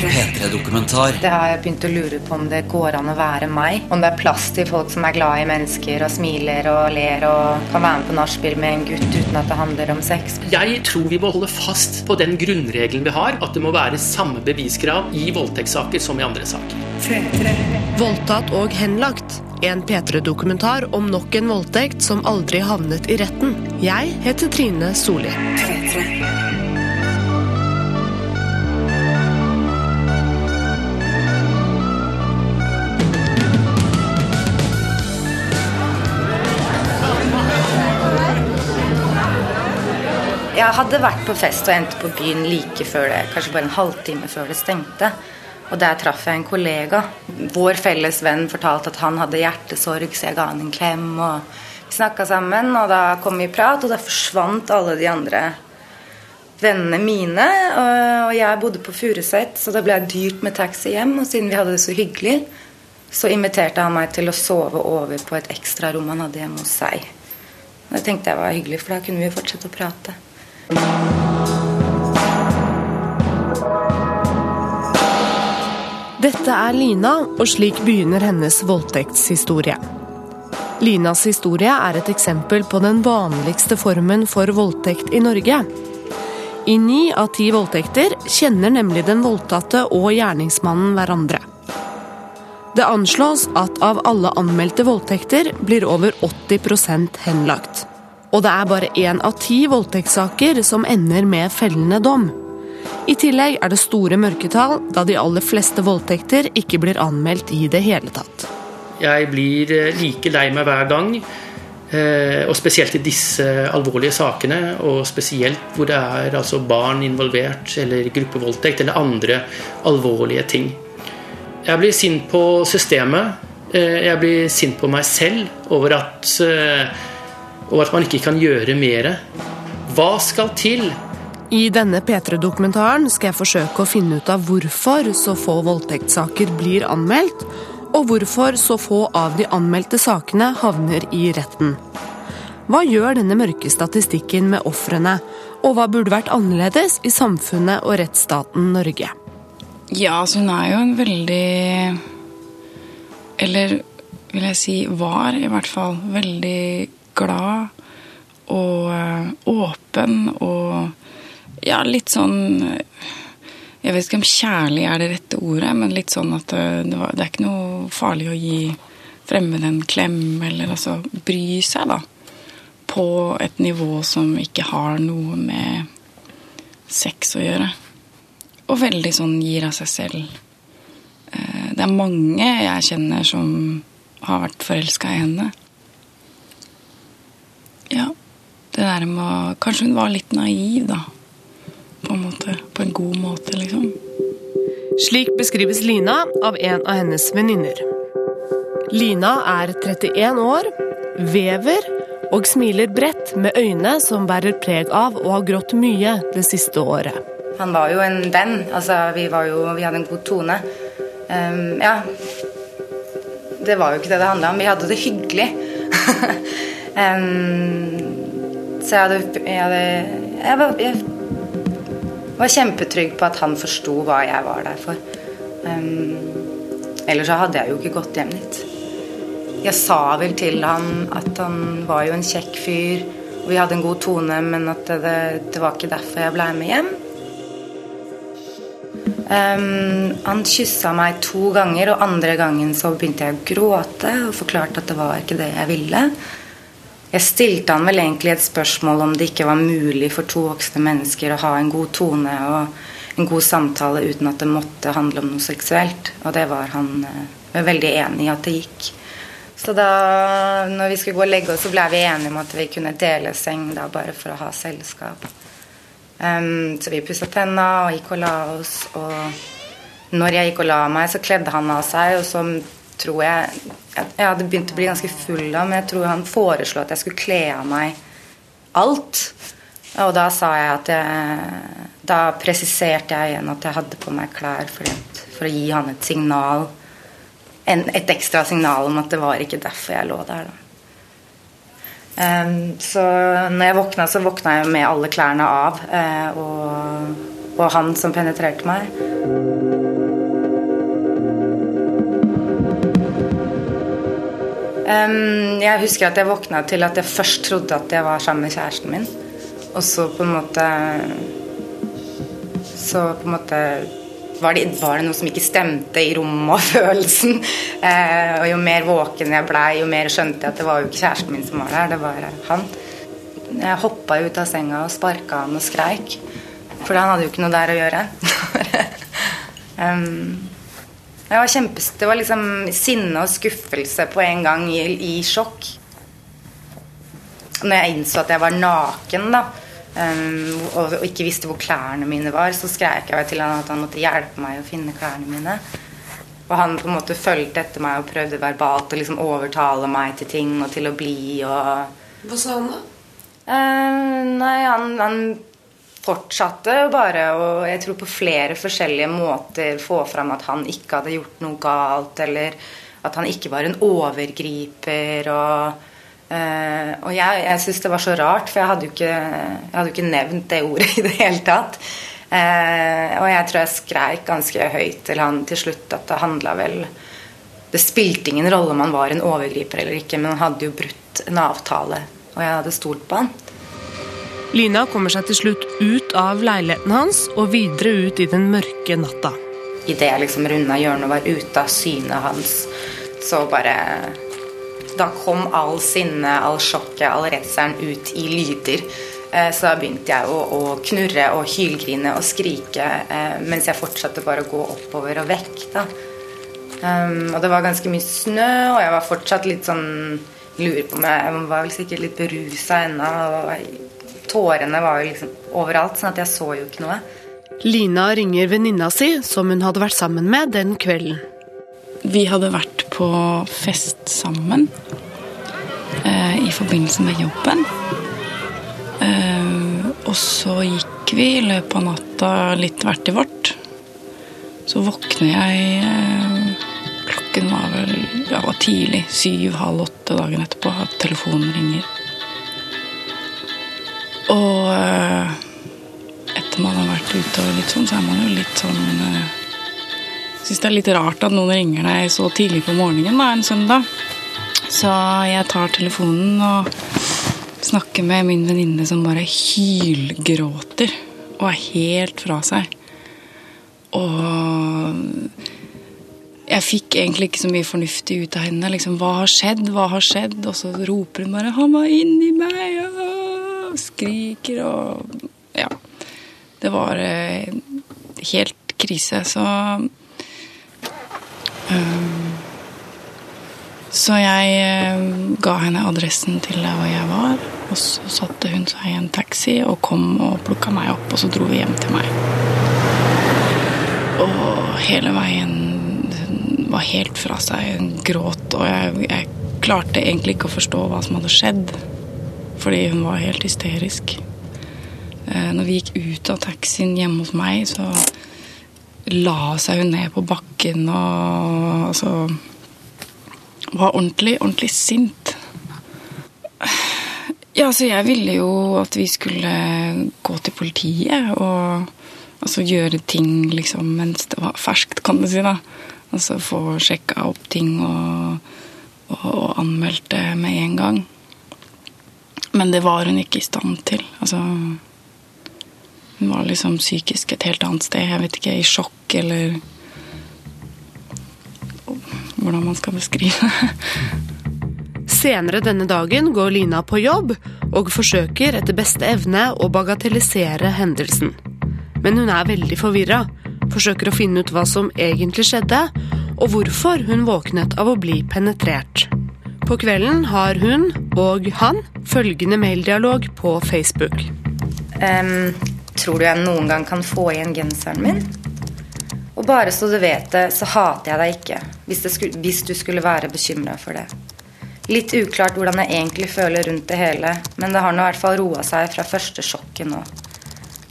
P3-dokumentar. Det har jeg begynt å lure på om det går an å være meg. Om det er plass til folk som er glad i mennesker og smiler og ler og kan være med på nachspiel med en gutt uten at det handler om sex. Jeg tror vi må holde fast på den grunnregelen vi har, at det må være samme beviskrav i voldtektssaker som i andre saker. Voldtatt og henlagt. En P3-dokumentar om nok en voldtekt som aldri havnet i retten. Jeg heter Trine Solli. Jeg hadde vært på fest og endte på byen like før det, kanskje bare en halvtime før det stengte. Og der traff jeg en kollega. Vår felles venn fortalte at han hadde hjertesorg, så jeg ga han en klem. og Vi snakka sammen, og da kom vi i prat, og da forsvant alle de andre vennene mine. Og jeg bodde på Furuset, så det ble dyrt med taxi hjem. Og siden vi hadde det så hyggelig, så inviterte han meg til å sove over på et ekstrarom han hadde hjemme hos seg. Det tenkte jeg var hyggelig, for da kunne vi fortsette å prate. Dette er Lina, og slik begynner hennes voldtektshistorie. Linas historie er et eksempel på den vanligste formen for voldtekt i Norge. I ni av ti voldtekter kjenner nemlig den voldtatte og gjerningsmannen hverandre. Det anslås at av alle anmeldte voldtekter blir over 80% henlagt. Og det er bare én av ti voldtektssaker som ender med fellende dom. I tillegg er det store mørketall, da de aller fleste voldtekter ikke blir anmeldt i det hele tatt. Jeg blir eh, like lei meg hver gang, eh, og spesielt i disse alvorlige sakene, og spesielt hvor det er altså barn involvert, eller gruppevoldtekt, eller andre alvorlige ting. Jeg blir sint på systemet. Eh, jeg blir sint på meg selv over at, over at man ikke kan gjøre mer. Hva skal til i denne P3-dokumentaren skal jeg forsøke å finne ut av hvorfor så få voldtektssaker blir anmeldt, og hvorfor så få av de anmeldte sakene havner i retten. Hva gjør denne mørke statistikken med ofrene, og hva burde vært annerledes i samfunnet og rettsstaten Norge? Ja, altså hun er jo en veldig Eller vil jeg si var, i hvert fall, veldig glad og eh, åpen og ja, litt sånn Jeg vet ikke om kjærlig er det rette ordet, men litt sånn at det, det, det er ikke noe farlig å gi fremmede en klem, eller altså bry seg, da. På et nivå som ikke har noe med sex å gjøre. Og veldig sånn gir av seg selv. Det er mange jeg kjenner som har vært forelska i henne. Ja. Det der med å Kanskje hun var litt naiv, da på en måte. På en god måte, liksom. Slik beskrives Lina av en av hennes venninner. Lina er 31 år, vever og smiler bredt med øyne som bærer preg av å ha grått mye det siste året. Han var jo en venn. Altså, vi, jo, vi hadde en god tone. Um, ja. Det var jo ikke det det handla om. Vi hadde det hyggelig. um, så jeg hadde, jeg, hadde jeg, var, jeg var kjempetrygg på at han forsto hva jeg var der for. Um, ellers så hadde jeg jo ikke gått hjem dit. Jeg sa vel til han at han var jo en kjekk fyr, og vi hadde en god tone, men at det, det var ikke derfor jeg blei med hjem. Um, han kyssa meg to ganger, og andre gangen så begynte jeg å gråte og forklarte at det var ikke det jeg ville. Jeg stilte han vel egentlig et spørsmål om det ikke var mulig for to voksne mennesker å ha en god tone og en god samtale uten at det måtte handle om noe seksuelt. Og det var han var veldig enig i at det gikk. Så da når vi skulle gå og legge oss, så ble vi enige om at vi kunne dele seng da, bare for å ha selskap. Um, så vi pussa tenna og gikk og la oss. Og når jeg gikk og la meg, så kledde han av seg, og så tror jeg Jeg hadde begynt å bli ganske full av, men jeg tror han foreslo at jeg skulle kle av meg alt. Og da sa jeg at jeg Da presiserte jeg igjen at jeg hadde på meg klær for, for å gi han et signal. En, et ekstra signal om at det var ikke derfor jeg lå der, da. Um, så når jeg våkna, så våkna jeg med alle klærne av. Uh, og, og han som penetrerte meg. Um, jeg husker at jeg våkna til at jeg først trodde at jeg var sammen med kjæresten min. Og så på en måte Så på en måte var det, var det noe som ikke stemte i rommet og følelsen. Uh, og jo mer våken jeg blei, jo mer skjønte jeg at det var jo ikke kjæresten min som var der, det var han. Jeg hoppa ut av senga og sparka han og skreik. For han hadde jo ikke noe der å gjøre. um, jeg var kjempes, det var liksom sinne og skuffelse på en gang i, i sjokk. Når jeg innså at jeg var naken da, um, og, og, ikke visste hvor klærne mine var, så skrek jeg til han at han måtte hjelpe meg å finne klærne mine. Og han på en måte fulgte etter meg og prøvde verbalt å liksom overtale meg til ting og til å bli. Og... Hva sa han da? Uh, nei, han, han fortsatte bare og jeg tror på flere forskjellige måter få fram at han ikke hadde gjort noe galt, eller at han ikke var en overgriper. Og, øh, og jeg, jeg syns det var så rart, for jeg hadde jo ikke, hadde jo ikke nevnt det ordet i det hele tatt. Eh, og jeg tror jeg skreik ganske høyt til han til slutt at det handla vel Det spilte ingen rolle om han var en overgriper eller ikke, men han hadde jo brutt en avtale, og jeg hadde stolt på han. Lina kommer seg til slutt ut av leiligheten hans og videre ut i den mørke natta. Idet jeg liksom runda hjørnet og var ute av synet hans, så bare Da kom all sinne, all sjokket, all redselen ut i lyder. Eh, så da begynte jeg å, å knurre og hylgrine og skrike eh, mens jeg fortsatte bare å gå oppover og vekk. da. Um, og det var ganske mye snø, og jeg var fortsatt litt sånn Lurer på om jeg var vel sikkert litt berusa ennå tårene var jo liksom overalt, sånn at jeg så jo ikke noe. Lina ringer venninna si, som hun hadde vært sammen med den kvelden. Vi hadde vært på fest sammen eh, i forbindelse med jobben. Eh, og så gikk vi i løpet av natta litt hvert i vårt. Så våkner jeg eh, Klokken var vel ja, var tidlig. Syv-halv åtte dagen etterpå at telefonen ringer. Eh, etter man har vært ute og litt sånn, så er man jo litt sånn uh, Syns det er litt rart at noen ringer deg så tidlig på morgenen da, en søndag. Så jeg tar telefonen og snakker med min venninne som bare hylgråter og er helt fra seg. Og jeg fikk egentlig ikke så mye fornuftig ut av henne. Liksom, hva har skjedd? Hva har skjedd? Og så roper hun bare 'Han var inni meg!' Skriker og Ja. Det var eh, helt krise, så um, Så jeg eh, ga henne adressen til der hvor jeg var, og så satte hun seg i en taxi og kom og plukka meg opp, og så dro vi hjem til meg. Og hele veien var helt fra seg. Hun gråt, og jeg, jeg klarte egentlig ikke å forstå hva som hadde skjedd fordi hun var helt hysterisk. Eh, når vi gikk ut av taxien hjemme hos meg, så la seg hun ned på bakken og altså Var ordentlig, ordentlig sint. Ja, så jeg ville jo at vi skulle gå til politiet og altså gjøre ting liksom mens det var ferskt, kan du si, da. Altså få sjekka opp ting og, og, og anmeldt det med en gang. Men det var hun ikke i stand til. Altså Hun var liksom psykisk et helt annet sted. Jeg vet ikke, i sjokk eller Hvordan man skal beskrive Senere denne dagen går Lina på jobb og forsøker etter beste evne å bagatellisere hendelsen. Men hun er veldig forvirra, forsøker å finne ut hva som egentlig skjedde, og hvorfor hun våknet av å bli penetrert. På kvelden har hun og han følgende maildialog på Facebook. Um, tror du jeg noen gang kan få igjen genseren min? Og bare så du vet det, så hater jeg deg ikke, hvis, skulle, hvis du skulle være bekymra for det. Litt uklart hvordan jeg egentlig føler rundt det hele, men det har nå i hvert fall roa seg fra første sjokket nå.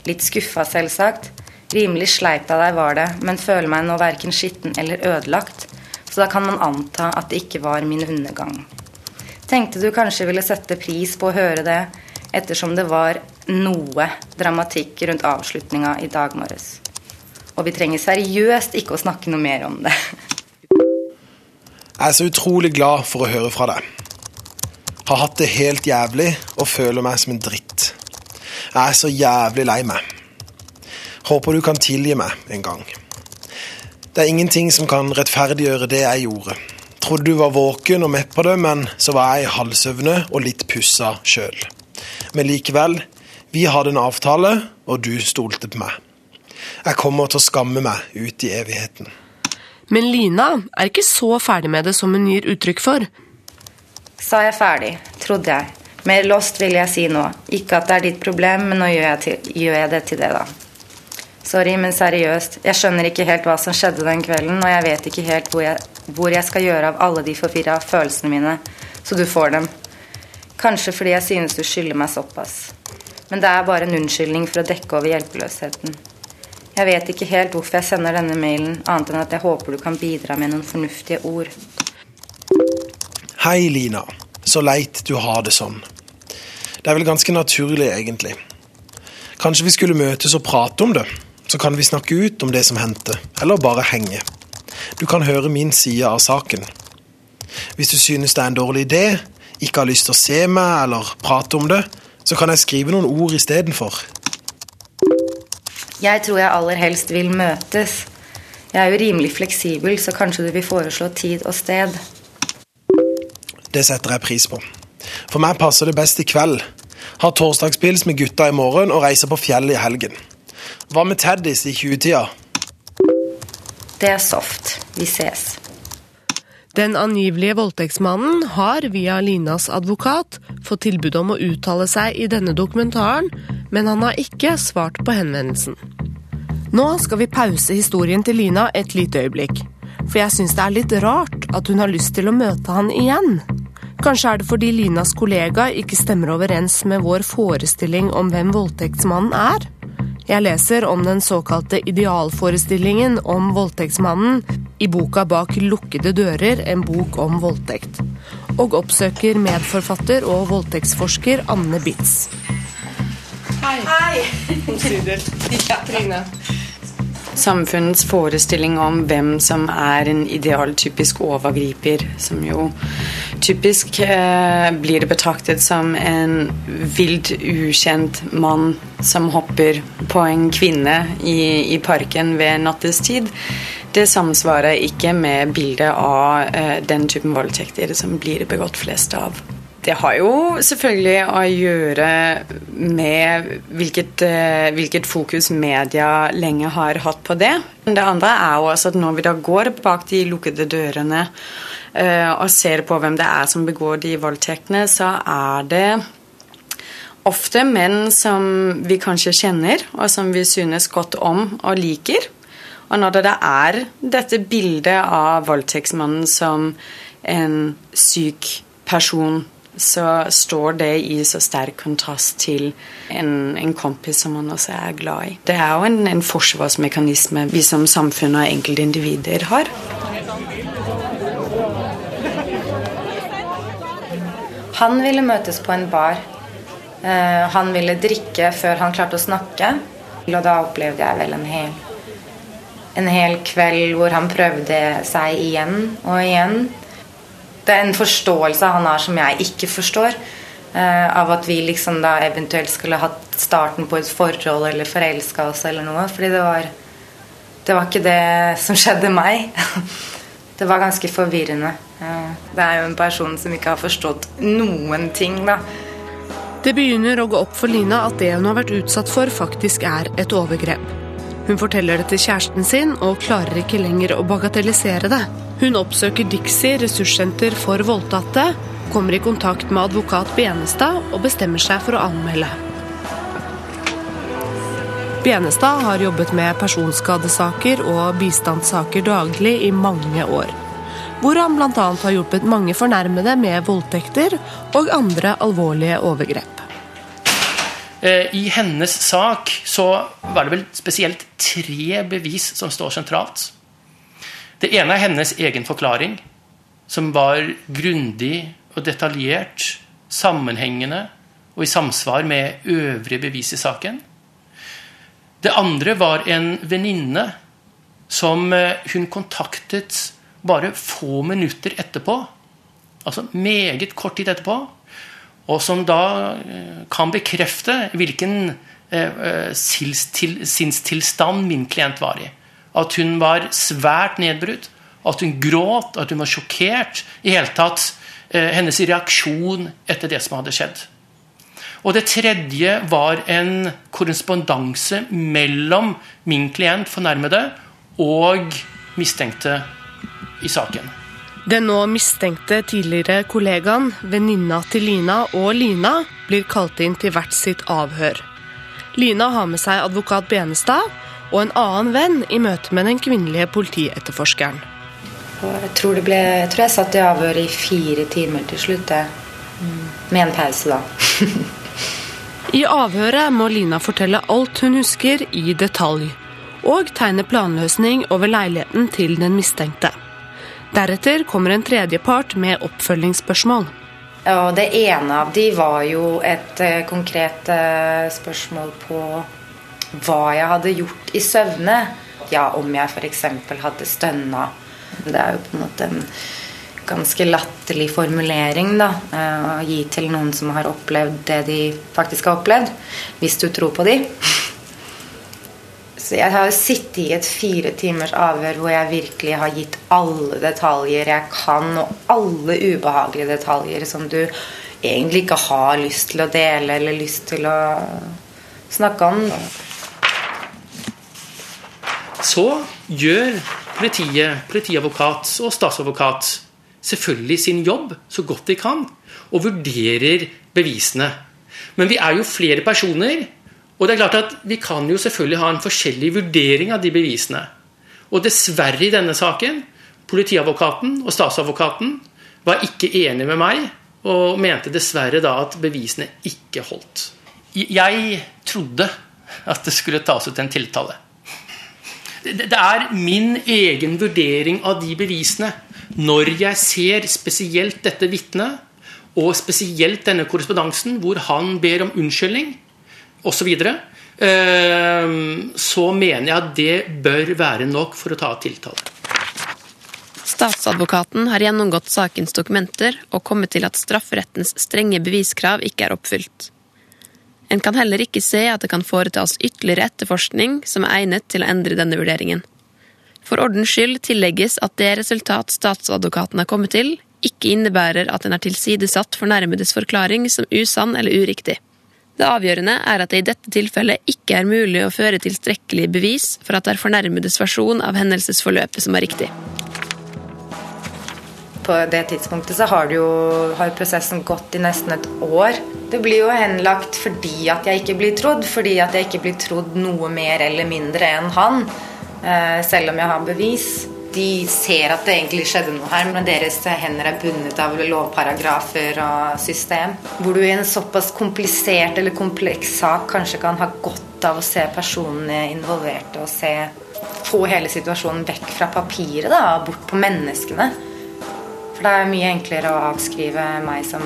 Litt skuffa, selvsagt. Rimelig sleipt av deg var det, men føler meg nå verken skitten eller ødelagt. Så da kan man anta at det ikke var min undergang. Tenkte du kanskje ville sette pris på å høre det, ettersom det var noe dramatikk rundt avslutninga i dag morges. Og vi trenger seriøst ikke å snakke noe mer om det. Jeg er så utrolig glad for å høre fra deg. Har hatt det helt jævlig og føler meg som en dritt. Jeg er så jævlig lei meg. Håper du kan tilgi meg en gang. Det er ingenting som kan rettferdiggjøre det jeg gjorde. Trodde du var våken og med på det, men så var jeg i halvsøvne og litt pussa sjøl. Men likevel, vi hadde en avtale, og du stolte på meg. Jeg kommer til å skamme meg ut i evigheten. Men Lina er ikke så ferdig med det som hun gir uttrykk for. Sa jeg ferdig, trodde jeg. Mer lost vil jeg si nå. Ikke at det er ditt problem, men nå gjør jeg, til, gjør jeg det til det, da. Sorry, men seriøst. Jeg skjønner ikke helt hva som skjedde den kvelden, og jeg vet ikke helt hvor jeg, hvor jeg skal gjøre av alle de forvirra følelsene mine, så du får dem. Kanskje fordi jeg synes du skylder meg såpass. Men det er bare en unnskyldning for å dekke over hjelpeløsheten. Jeg vet ikke helt hvorfor jeg sender denne mailen, annet enn at jeg håper du kan bidra med noen fornuftige ord. Hei, Lina. Så leit du har det sånn. Det er vel ganske naturlig, egentlig. Kanskje vi skulle møtes og prate om det? Så kan vi snakke ut om det som hendte, eller bare henge. Du kan høre min side av saken. Hvis du synes det er en dårlig idé, ikke har lyst til å se meg eller prate om det, så kan jeg skrive noen ord istedenfor. Jeg tror jeg aller helst vil møtes. Jeg er jo rimelig fleksibel, så kanskje du vil foreslå tid og sted. Det setter jeg pris på. For meg passer det best i kveld. Ha torsdagspils med gutta i morgen og reise på fjellet i helgen. Hva med Terdis i 20-tida? Det er soft. Vi ses. Den angivelige voldtektsmannen har via Linas advokat fått tilbud om å uttale seg i denne dokumentaren, men han har ikke svart på henvendelsen. Nå skal vi pause historien til Lina et lite øyeblikk, for jeg syns det er litt rart at hun har lyst til å møte han igjen. Kanskje er det fordi Linas kollega ikke stemmer overens med vår forestilling om hvem voldtektsmannen er? Jeg leser om den såkalte idealforestillingen om voldtektsmannen i boka Bak lukkede dører, en bok om voldtekt. Og oppsøker medforfatter og voldtektsforsker Anne Bitz. Hei. Hei. Omsider. Ja. Trine samfunnets forestilling om hvem som er en idealtypisk overgriper, som jo typisk eh, blir betraktet som en vilt ukjent mann som hopper på en kvinne i, i parken ved nattestid. Det samsvarer ikke med bildet av eh, den typen voldtekter som blir begått flest av. Det har jo selvfølgelig å gjøre med hvilket, eh, hvilket, fokus media lenge har hatt på det. Det andre er jo også at når vi da går bak de lukkede dørene uh, og ser på hvem det er som begår de voldtektene, så er det ofte menn som vi kanskje kjenner, og som vi synes godt om og liker. Og når det er dette bildet av voldtektsmannen som en syk person så står det i så sterk kontrast til en, en kompis som man også er glad i. Det er jo en, en forsvarsmekanisme vi som samfunn og enkeltindivider har. Han ville møtes på en bar. Uh, han ville drikke før han klarte å snakke. Og da opplevde jeg vel en hel, en hel kveld hvor han prøvde seg igjen og igjen det er en forståelse han har som jeg ikke forstår. Uh, av at vi liksom da eventuelt skulle hatt starten på et forhold eller forelska oss eller noe. Fordi det var Det var ikke det som skjedde meg. det var ganske forvirrende. Uh, det er jo en person som ikke har forstått noen ting, da. Det begynner å gå opp for Lina at det hun har vært utsatt for, faktisk er et overgrep. Hun forteller det til kjæresten sin, og klarer ikke lenger å bagatellisere det. Hun oppsøker Dixie ressurssenter for voldtatte, kommer i kontakt med advokat Benestad og bestemmer seg for å anmelde. Benestad har jobbet med personskadesaker og bistandssaker daglig i mange år. Hvor han bl.a. har hjulpet mange fornærmede med voldtekter og andre alvorlige overgrep. Eh, I hennes sak så var det vel spesielt tre bevis som står sentralt. Det ene er hennes egen forklaring, som var grundig og detaljert, sammenhengende og i samsvar med øvrige bevis i saken. Det andre var en venninne som eh, hun kontaktet bare få minutter etterpå, altså meget kort tid etterpå, og som da eh, kan bekrefte hvilken eh, sinnstilstand min klient var i. At hun var svært nedbrutt, at hun gråt, at hun var sjokkert. I hele tatt eh, hennes reaksjon etter det som hadde skjedd. Og det tredje var en korrespondanse mellom min klient, fornærmede, og mistenkte i saken. Den nå mistenkte tidligere kollegaen, venninna til Lina og Lina blir kalt inn til hvert sitt avhør. Lina har med seg advokat Benestad og en annen venn i møte med den kvinnelige politietterforskeren. Jeg tror, ble, jeg tror jeg satt i avhør i fire timer til slutt. Med en pause, da. I avhøret må Lina fortelle alt hun husker i detalj, og tegne planløsning over leiligheten til den mistenkte. Deretter kommer en tredjepart med oppfølgingsspørsmål. Ja, Det ene av de var jo et uh, konkret uh, spørsmål på hva jeg hadde gjort i søvne. Ja, om jeg f.eks. hadde stønna. Det er jo på en måte en ganske latterlig formulering da, uh, å gi til noen som har opplevd det de faktisk har opplevd. Hvis du tror på de. Så jeg har sittet i et fire timers avhør hvor jeg virkelig har gitt alle detaljer jeg kan, og alle ubehagelige detaljer som du egentlig ikke har lyst til å dele eller lyst til å snakke om. Så gjør politiet, politiadvokat og statsadvokat selvfølgelig sin jobb så godt de kan, og vurderer bevisene. Men vi er jo flere personer og det er klart at Vi kan jo selvfølgelig ha en forskjellig vurdering av de bevisene. Og dessverre i denne saken, politiadvokaten og statsadvokaten var ikke enige med meg og mente dessverre da at bevisene ikke holdt. Jeg trodde at det skulle tas ut en tiltale. Det er min egen vurdering av de bevisene når jeg ser spesielt dette vitnet, og spesielt denne korrespondansen hvor han ber om unnskyldning osv., så, ehm, så mener jeg at det bør være nok for å ta tiltale. Statsadvokaten har gjennomgått sakens dokumenter og kommet til at strafferettens strenge beviskrav ikke er oppfylt. En kan heller ikke se at det kan foretas ytterligere etterforskning som er egnet til å endre denne vurderingen. For ordens skyld tillegges at det resultat statsadvokaten har kommet til, ikke innebærer at en er tilsidesatt fornærmedes forklaring som usann eller uriktig. Det avgjørende er at det i dette tilfellet ikke er mulig å føre tilstrekkelig bevis for at det er fornærmedes versjon av hendelsesforløpet som er riktig. På det tidspunktet så har, jo, har prosessen gått i nesten et år. Det blir jo henlagt fordi at jeg ikke blir trodd. Fordi at jeg ikke blir trodd noe mer eller mindre enn han. Eh, selv om jeg har bevis de ser at det egentlig skjedde noe her, men deres hender er bundet av lovparagrafer og system. Hvor du i en såpass komplisert eller kompleks sak kanskje kan ha godt av å se personene involverte og se få hele situasjonen vekk fra papiret, da, bort på menneskene. For det er mye enklere å avskrive meg som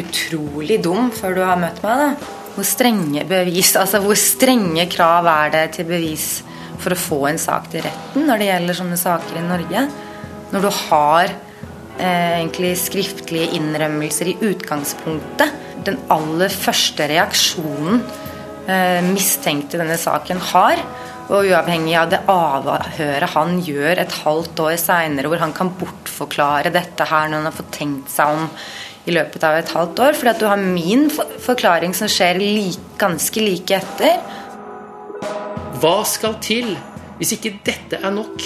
utrolig dum før du har møtt meg. da. Hvor strenge bevis, altså hvor strenge krav er det til bevis? For å få en sak til retten når det gjelder sånne saker i Norge. Når du har eh, egentlig skriftlige innrømmelser i utgangspunktet. Den aller første reaksjonen eh, mistenkte denne saken har, og uavhengig av det avhøret han gjør et halvt år seinere, hvor han kan bortforklare dette her når han har fått tenkt seg om i løpet av et halvt år. Fordi at du har min forklaring som skjer like, ganske like etter. Hva skal til hvis ikke dette er nok?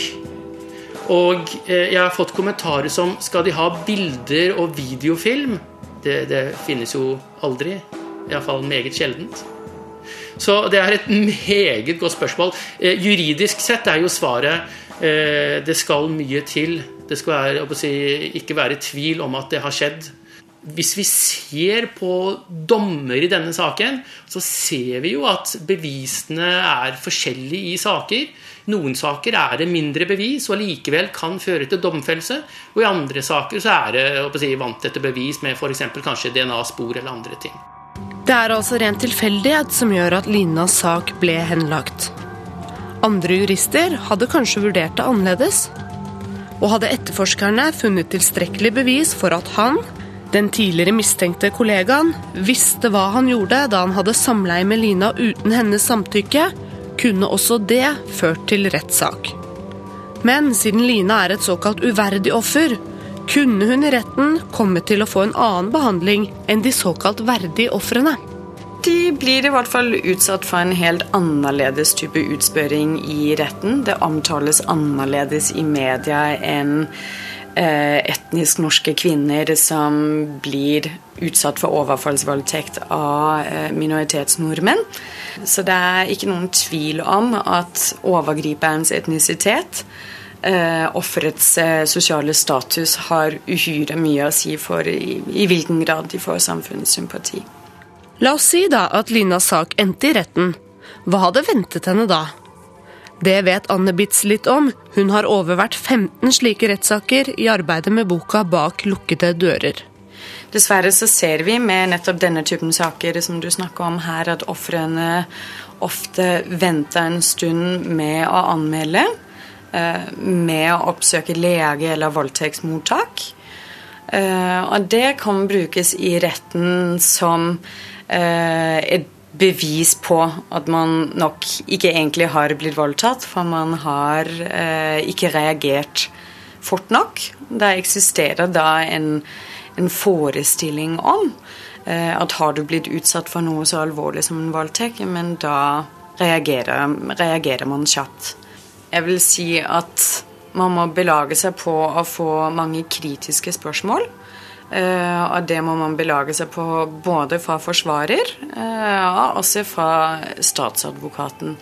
Og eh, jeg har fått kommentarer som skal de ha bilder og videofilm? Det, det finnes jo aldri. Iallfall meget sjeldent. Så det er et meget godt spørsmål. Eh, juridisk sett er jo svaret eh, det skal mye til. Det skal være, si, ikke være tvil om at det har skjedd hvis vi ser på dommer i denne saken, så ser vi jo at bevisene er forskjellige i saker. Noen saker er det mindre bevis og likevel kan føre til domfellelse. Og i andre saker så er det si, vant etter bevis med f.eks. kanskje DNA-spor eller andre ting. Det er altså ren tilfeldighet som gjør at Linas sak ble henlagt. Andre jurister hadde kanskje vurdert det annerledes. Og hadde etterforskerne funnet tilstrekkelig bevis for at han, den tidligere mistenkte kollegaen, visste hva han gjorde da han hadde samleie med Lina uten hennes samtykke, kunne også det ført til rettssak. Men siden Lina er et såkalt uverdig offer, kunne hun i retten komme til å få en annen behandling enn de såkalt verdige ofrene. De blir i hvert fall utsatt for en helt annerledes type utspørring i retten. Det omtales annerledes i media enn etnisk norske kvinner som blir utsatt for overfallsvoldtekt av eh, minoritetsnordmenn. Så det er ikke noen tvil om at overgriperens etnisitet eh, offerets eh, sosiale status har uhyre mye å si for i, i hvilken grad de får samfunnets sympati. La oss si da at Linas sak endte i retten. Hva hadde ventet henne da? Det vet Anne Bitz litt om. Hun har overvært 15 slike rettssaker i arbeidet med boka Bak lukkede dører. Dessverre så ser vi med nettopp denne typen saker som du snakker om her, at ofrene ofte venter en stund med å anmelde. Eh, med å oppsøke lege eller voldtektsmottak. Eh, og det kan brukes i retten som Eh, et bevis på at man nok ikke egentlig har blitt voldtatt, for man har eh, ikke reagert fort nok. Det eksisterer da en, en forestilling om eh, at har du blitt utsatt for noe så alvorlig som en voldtekt, men da reagerer, reagerer man kjapt. Jeg vil si at man må belage seg på å få mange kritiske spørsmål. Uh, og det må man belage seg på både fra forsvarer uh, og også fra statsadvokaten.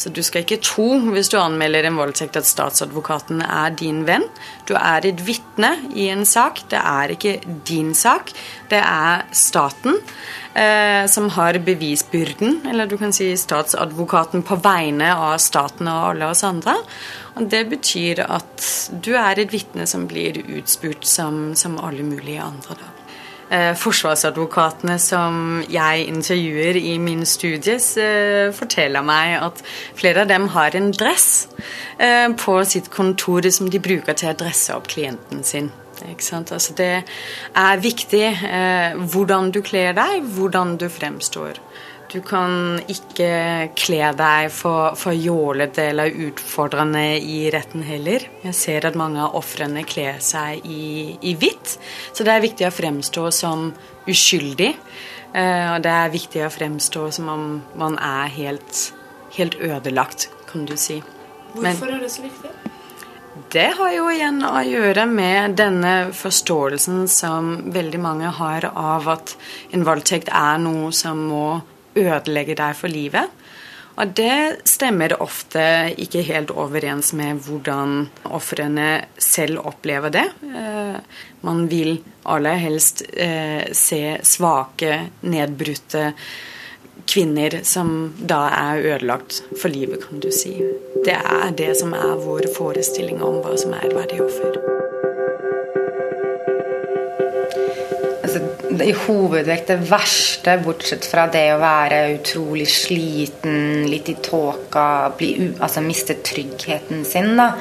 Så du skal ikke tro, hvis du anmelder en voldtekt, at statsadvokaten er din venn. Du er et vitne i en sak. Det er ikke din sak. Det er staten eh, som har bevisbyrden, eller du kan si statsadvokaten på vegne av staten og alle oss andre. Og Det betyr at du er et vitne som blir utspurt som, som alle mulige andre. da. Eh, forsvarsadvokatene som jeg intervjuer i min studie, eh, forteller meg at flere av dem har en dress eh, på sitt kontor som de bruker til å dresse opp klienten sin. Altså det er viktig hvordan du kler deg, hvordan du fremstår. Du kan ikke kle deg for, for jålete eller utfordrende i retten heller. Jeg ser at mange av ofrene kler seg i, i, hvitt, så det er viktig å fremstå som uskyldig. Eh, og det er viktig å fremstå som om man er helt, helt ødelagt, kan du si. Hvorfor Men, er det så viktig? Det har jo igjen å gjøre med denne forståelsen som veldig mange har av at en voldtekt er noe som må ødelegger deg for livet. Og det stemmer ofte ikke helt overens med hvordan ofrene selv opplever det. Eh, man vil aller helst eh, se svake, nedbrutte kvinner som da er ødelagt for livet, kan du si. Det er det som er vår forestilling om hva som er et verdig offer. I hovedvekt det verste, bortsett fra det å være utrolig sliten, litt i tåka, altså miste tryggheten sin, da.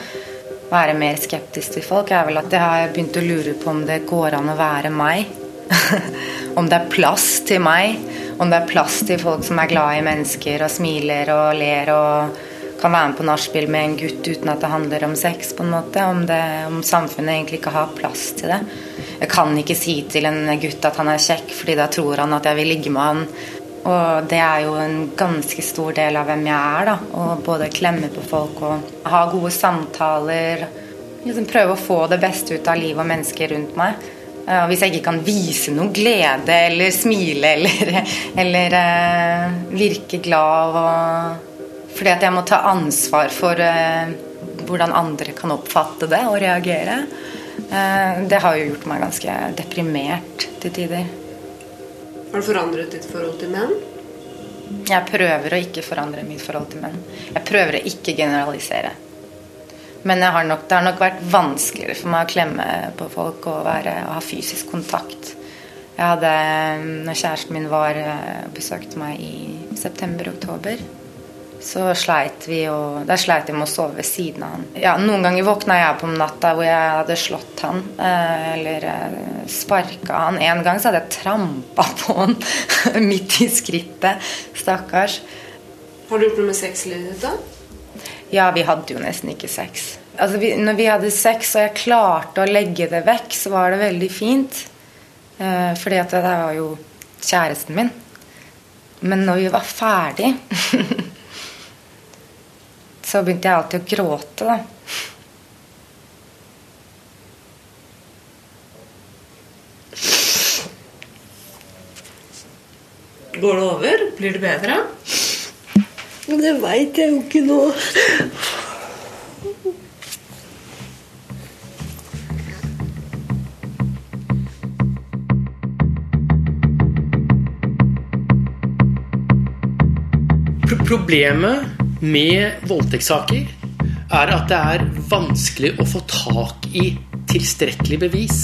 Være mer skeptisk til folk, er vel at jeg har begynt å lure på om det går an å være meg. om det er plass til meg. Om det er plass til folk som er glad i mennesker og smiler og ler og kan være med på nachspiel med en gutt uten at det handler om sex. på en måte, Om, det, om samfunnet egentlig ikke har plass til det. Jeg kan ikke si til en gutt at han er kjekk, fordi da tror han at jeg vil ligge med han. Og det er jo en ganske stor del av hvem jeg er. da, Å både klemme på folk og ha gode samtaler. Liksom prøve å få det beste ut av livet og mennesker rundt meg. Og hvis jeg ikke kan vise noe glede eller smile eller, eller uh, virke glad og fordi at jeg må ta ansvar for uh, hvordan andre kan oppfatte det og reagere. Uh, det har jo gjort meg ganske deprimert til tider. Har du forandret ditt forhold til menn? Jeg prøver å ikke forandre mitt forhold til menn. Jeg prøver å ikke generalisere. Men har nok, det har nok vært vanskeligere for meg å klemme på folk og, være, og ha fysisk kontakt. Jeg hadde, når kjæresten min var, eh, besøkte meg i september-oktober, så sleit vi og Der sleit jeg med å sove ved siden av han. Ja, Noen ganger våkna jeg opp om natta hvor jeg hadde slått han eh, eller eh, sparka han. En gang så hadde jeg trampa på han midt i skrittet. Stakkars. Har du gjort noe med sexlivet ditt, da? Ja, vi hadde jo nesten ikke sex. Altså, vi, når vi hadde sex og jeg klarte å legge det vekk, så var det veldig fint. Eh, fordi at det var jo kjæresten min. Men når vi var ferdig så begynte jeg alltid å gråte, da. Går det over? Blir det bedre? Det veit jeg jo ikke nå. Problemet med voldtektssaker er at det er vanskelig å få tak i tilstrekkelig bevis.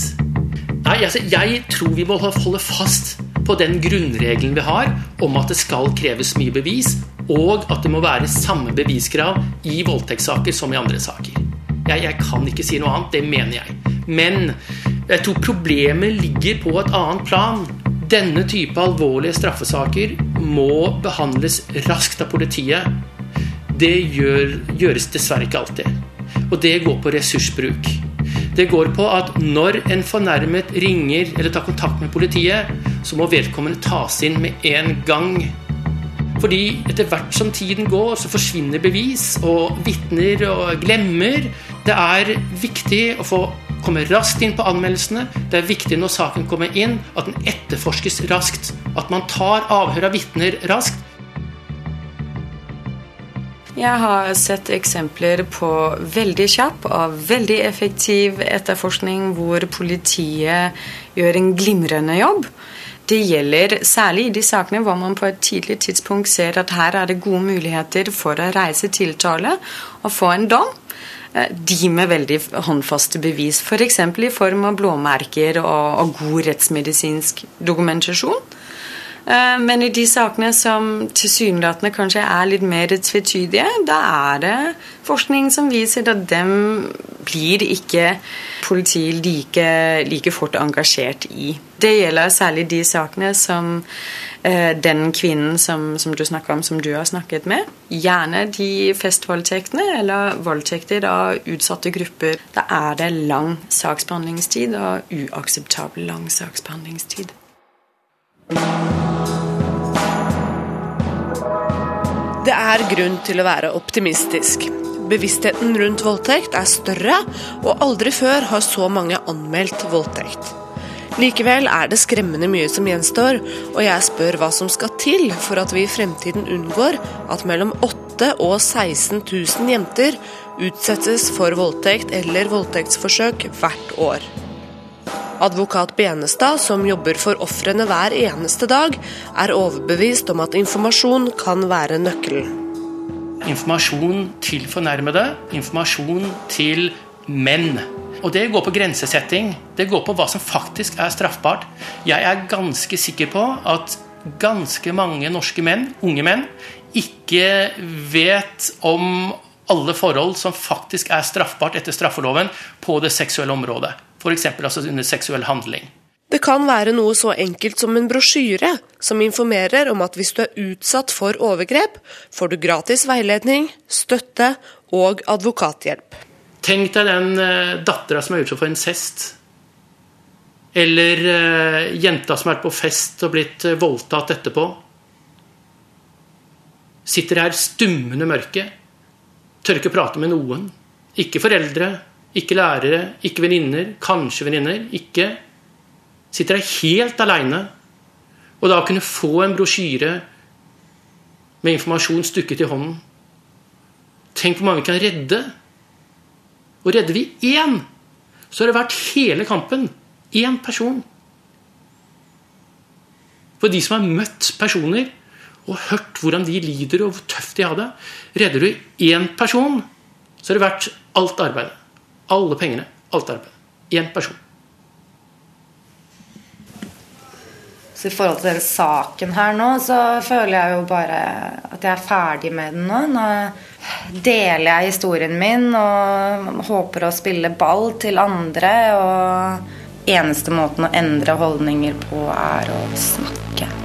Nei, altså, jeg tror vi må holde fast på den grunnregelen vi har om at det skal kreves mye bevis, og at det må være samme beviskrav i voldtektssaker som i andre saker. Jeg, jeg kan ikke si noe annet, det mener jeg. Men jeg tror problemet ligger på et annet plan. Denne type alvorlige straffesaker må behandles raskt av politiet. Det gjør, gjøres dessverre ikke alltid. Og det går på ressursbruk. Det går på at når en fornærmet ringer eller tar kontakt med politiet, så må vedkommende tas inn med en gang. Fordi etter hvert som tiden går, så forsvinner bevis, og vitner og glemmer. Det er viktig å få komme raskt inn på anmeldelsene. Det er viktig når saken kommer inn, at den etterforskes raskt. At man tar avhør av vitner raskt. Jeg har sett eksempler på veldig kjapp og veldig effektiv etterforskning hvor politiet gjør en glimrende jobb. Det gjelder særlig i de sakene hvor man på et tidlig tidspunkt ser at her er det gode muligheter for å reise tiltale og få en dom. Eh, de med veldig håndfaste bevis, f.eks. For i form av blåmerker og, og god rettsmedisinsk dokumentasjon. Eh, men i de sakene som tilsynelatende kanskje er litt mer tvetydige, da er det forskning som viser at dem blir ikke politiet like, like fort engasjert i. Det gjelder særlig de sakene som eh, den kvinnen som, som du snakker om, som du har snakket med. Gjerne de festvoldtektene eller voldtekter av utsatte grupper. Da er det lang saksbehandlingstid og uakseptabel lang saksbehandlingstid. Det er grunn til å være optimistisk. Bevisstheten rundt voldtekt er større, og aldri før har så mange anmeldt voldtekt. Likevel er det skremmende mye som gjenstår, og jeg spør hva som skal til for at vi i fremtiden unngår at mellom 8 og 16 000 jenter utsettes for voldtekt eller voldtektsforsøk hvert år. Advokat Benestad, som jobber for ofrene hver eneste dag, er overbevist om at informasjon kan være nøkkelen. Informasjon til fornærmede, informasjon til menn. Og det går på grensesetting. Det går på hva som faktisk er straffbart. Jeg er ganske sikker på at ganske mange norske menn, unge menn, ikke vet om alle forhold som faktisk er straffbart etter straffeloven på det seksuelle området. F.eks. Altså under seksuell handling. Det kan være noe så enkelt som en brosjyre som informerer om at hvis du er utsatt for overgrep, får du gratis veiledning, støtte og advokathjelp. Tenk deg den uh, dattera som er utsatt for incest. Eller uh, jenta som har vært på fest og blitt uh, voldtatt etterpå. Sitter her stummende mørke. Tør ikke prate med noen. Ikke foreldre, ikke lærere, ikke venninner, kanskje venninner. Ikke. Sitter der helt aleine. Og da kunne få en brosjyre med informasjon stukket i hånden. Tenk hvor mange vi kan redde. Og redder vi én, så har det vært hele kampen. Én person. For de som har møtt personer og hørt hvordan de lider og hvor tøft de har det, redder du én person, så har det vært alt arbeidet. Alle pengene, alt arbeidet. Én person. Så i forhold til den saken her nå, så føler jeg jo bare at jeg er ferdig med den nå. Nå deler jeg historien min og håper å spille ball til andre. Og eneste måten å endre holdninger på er å snakke.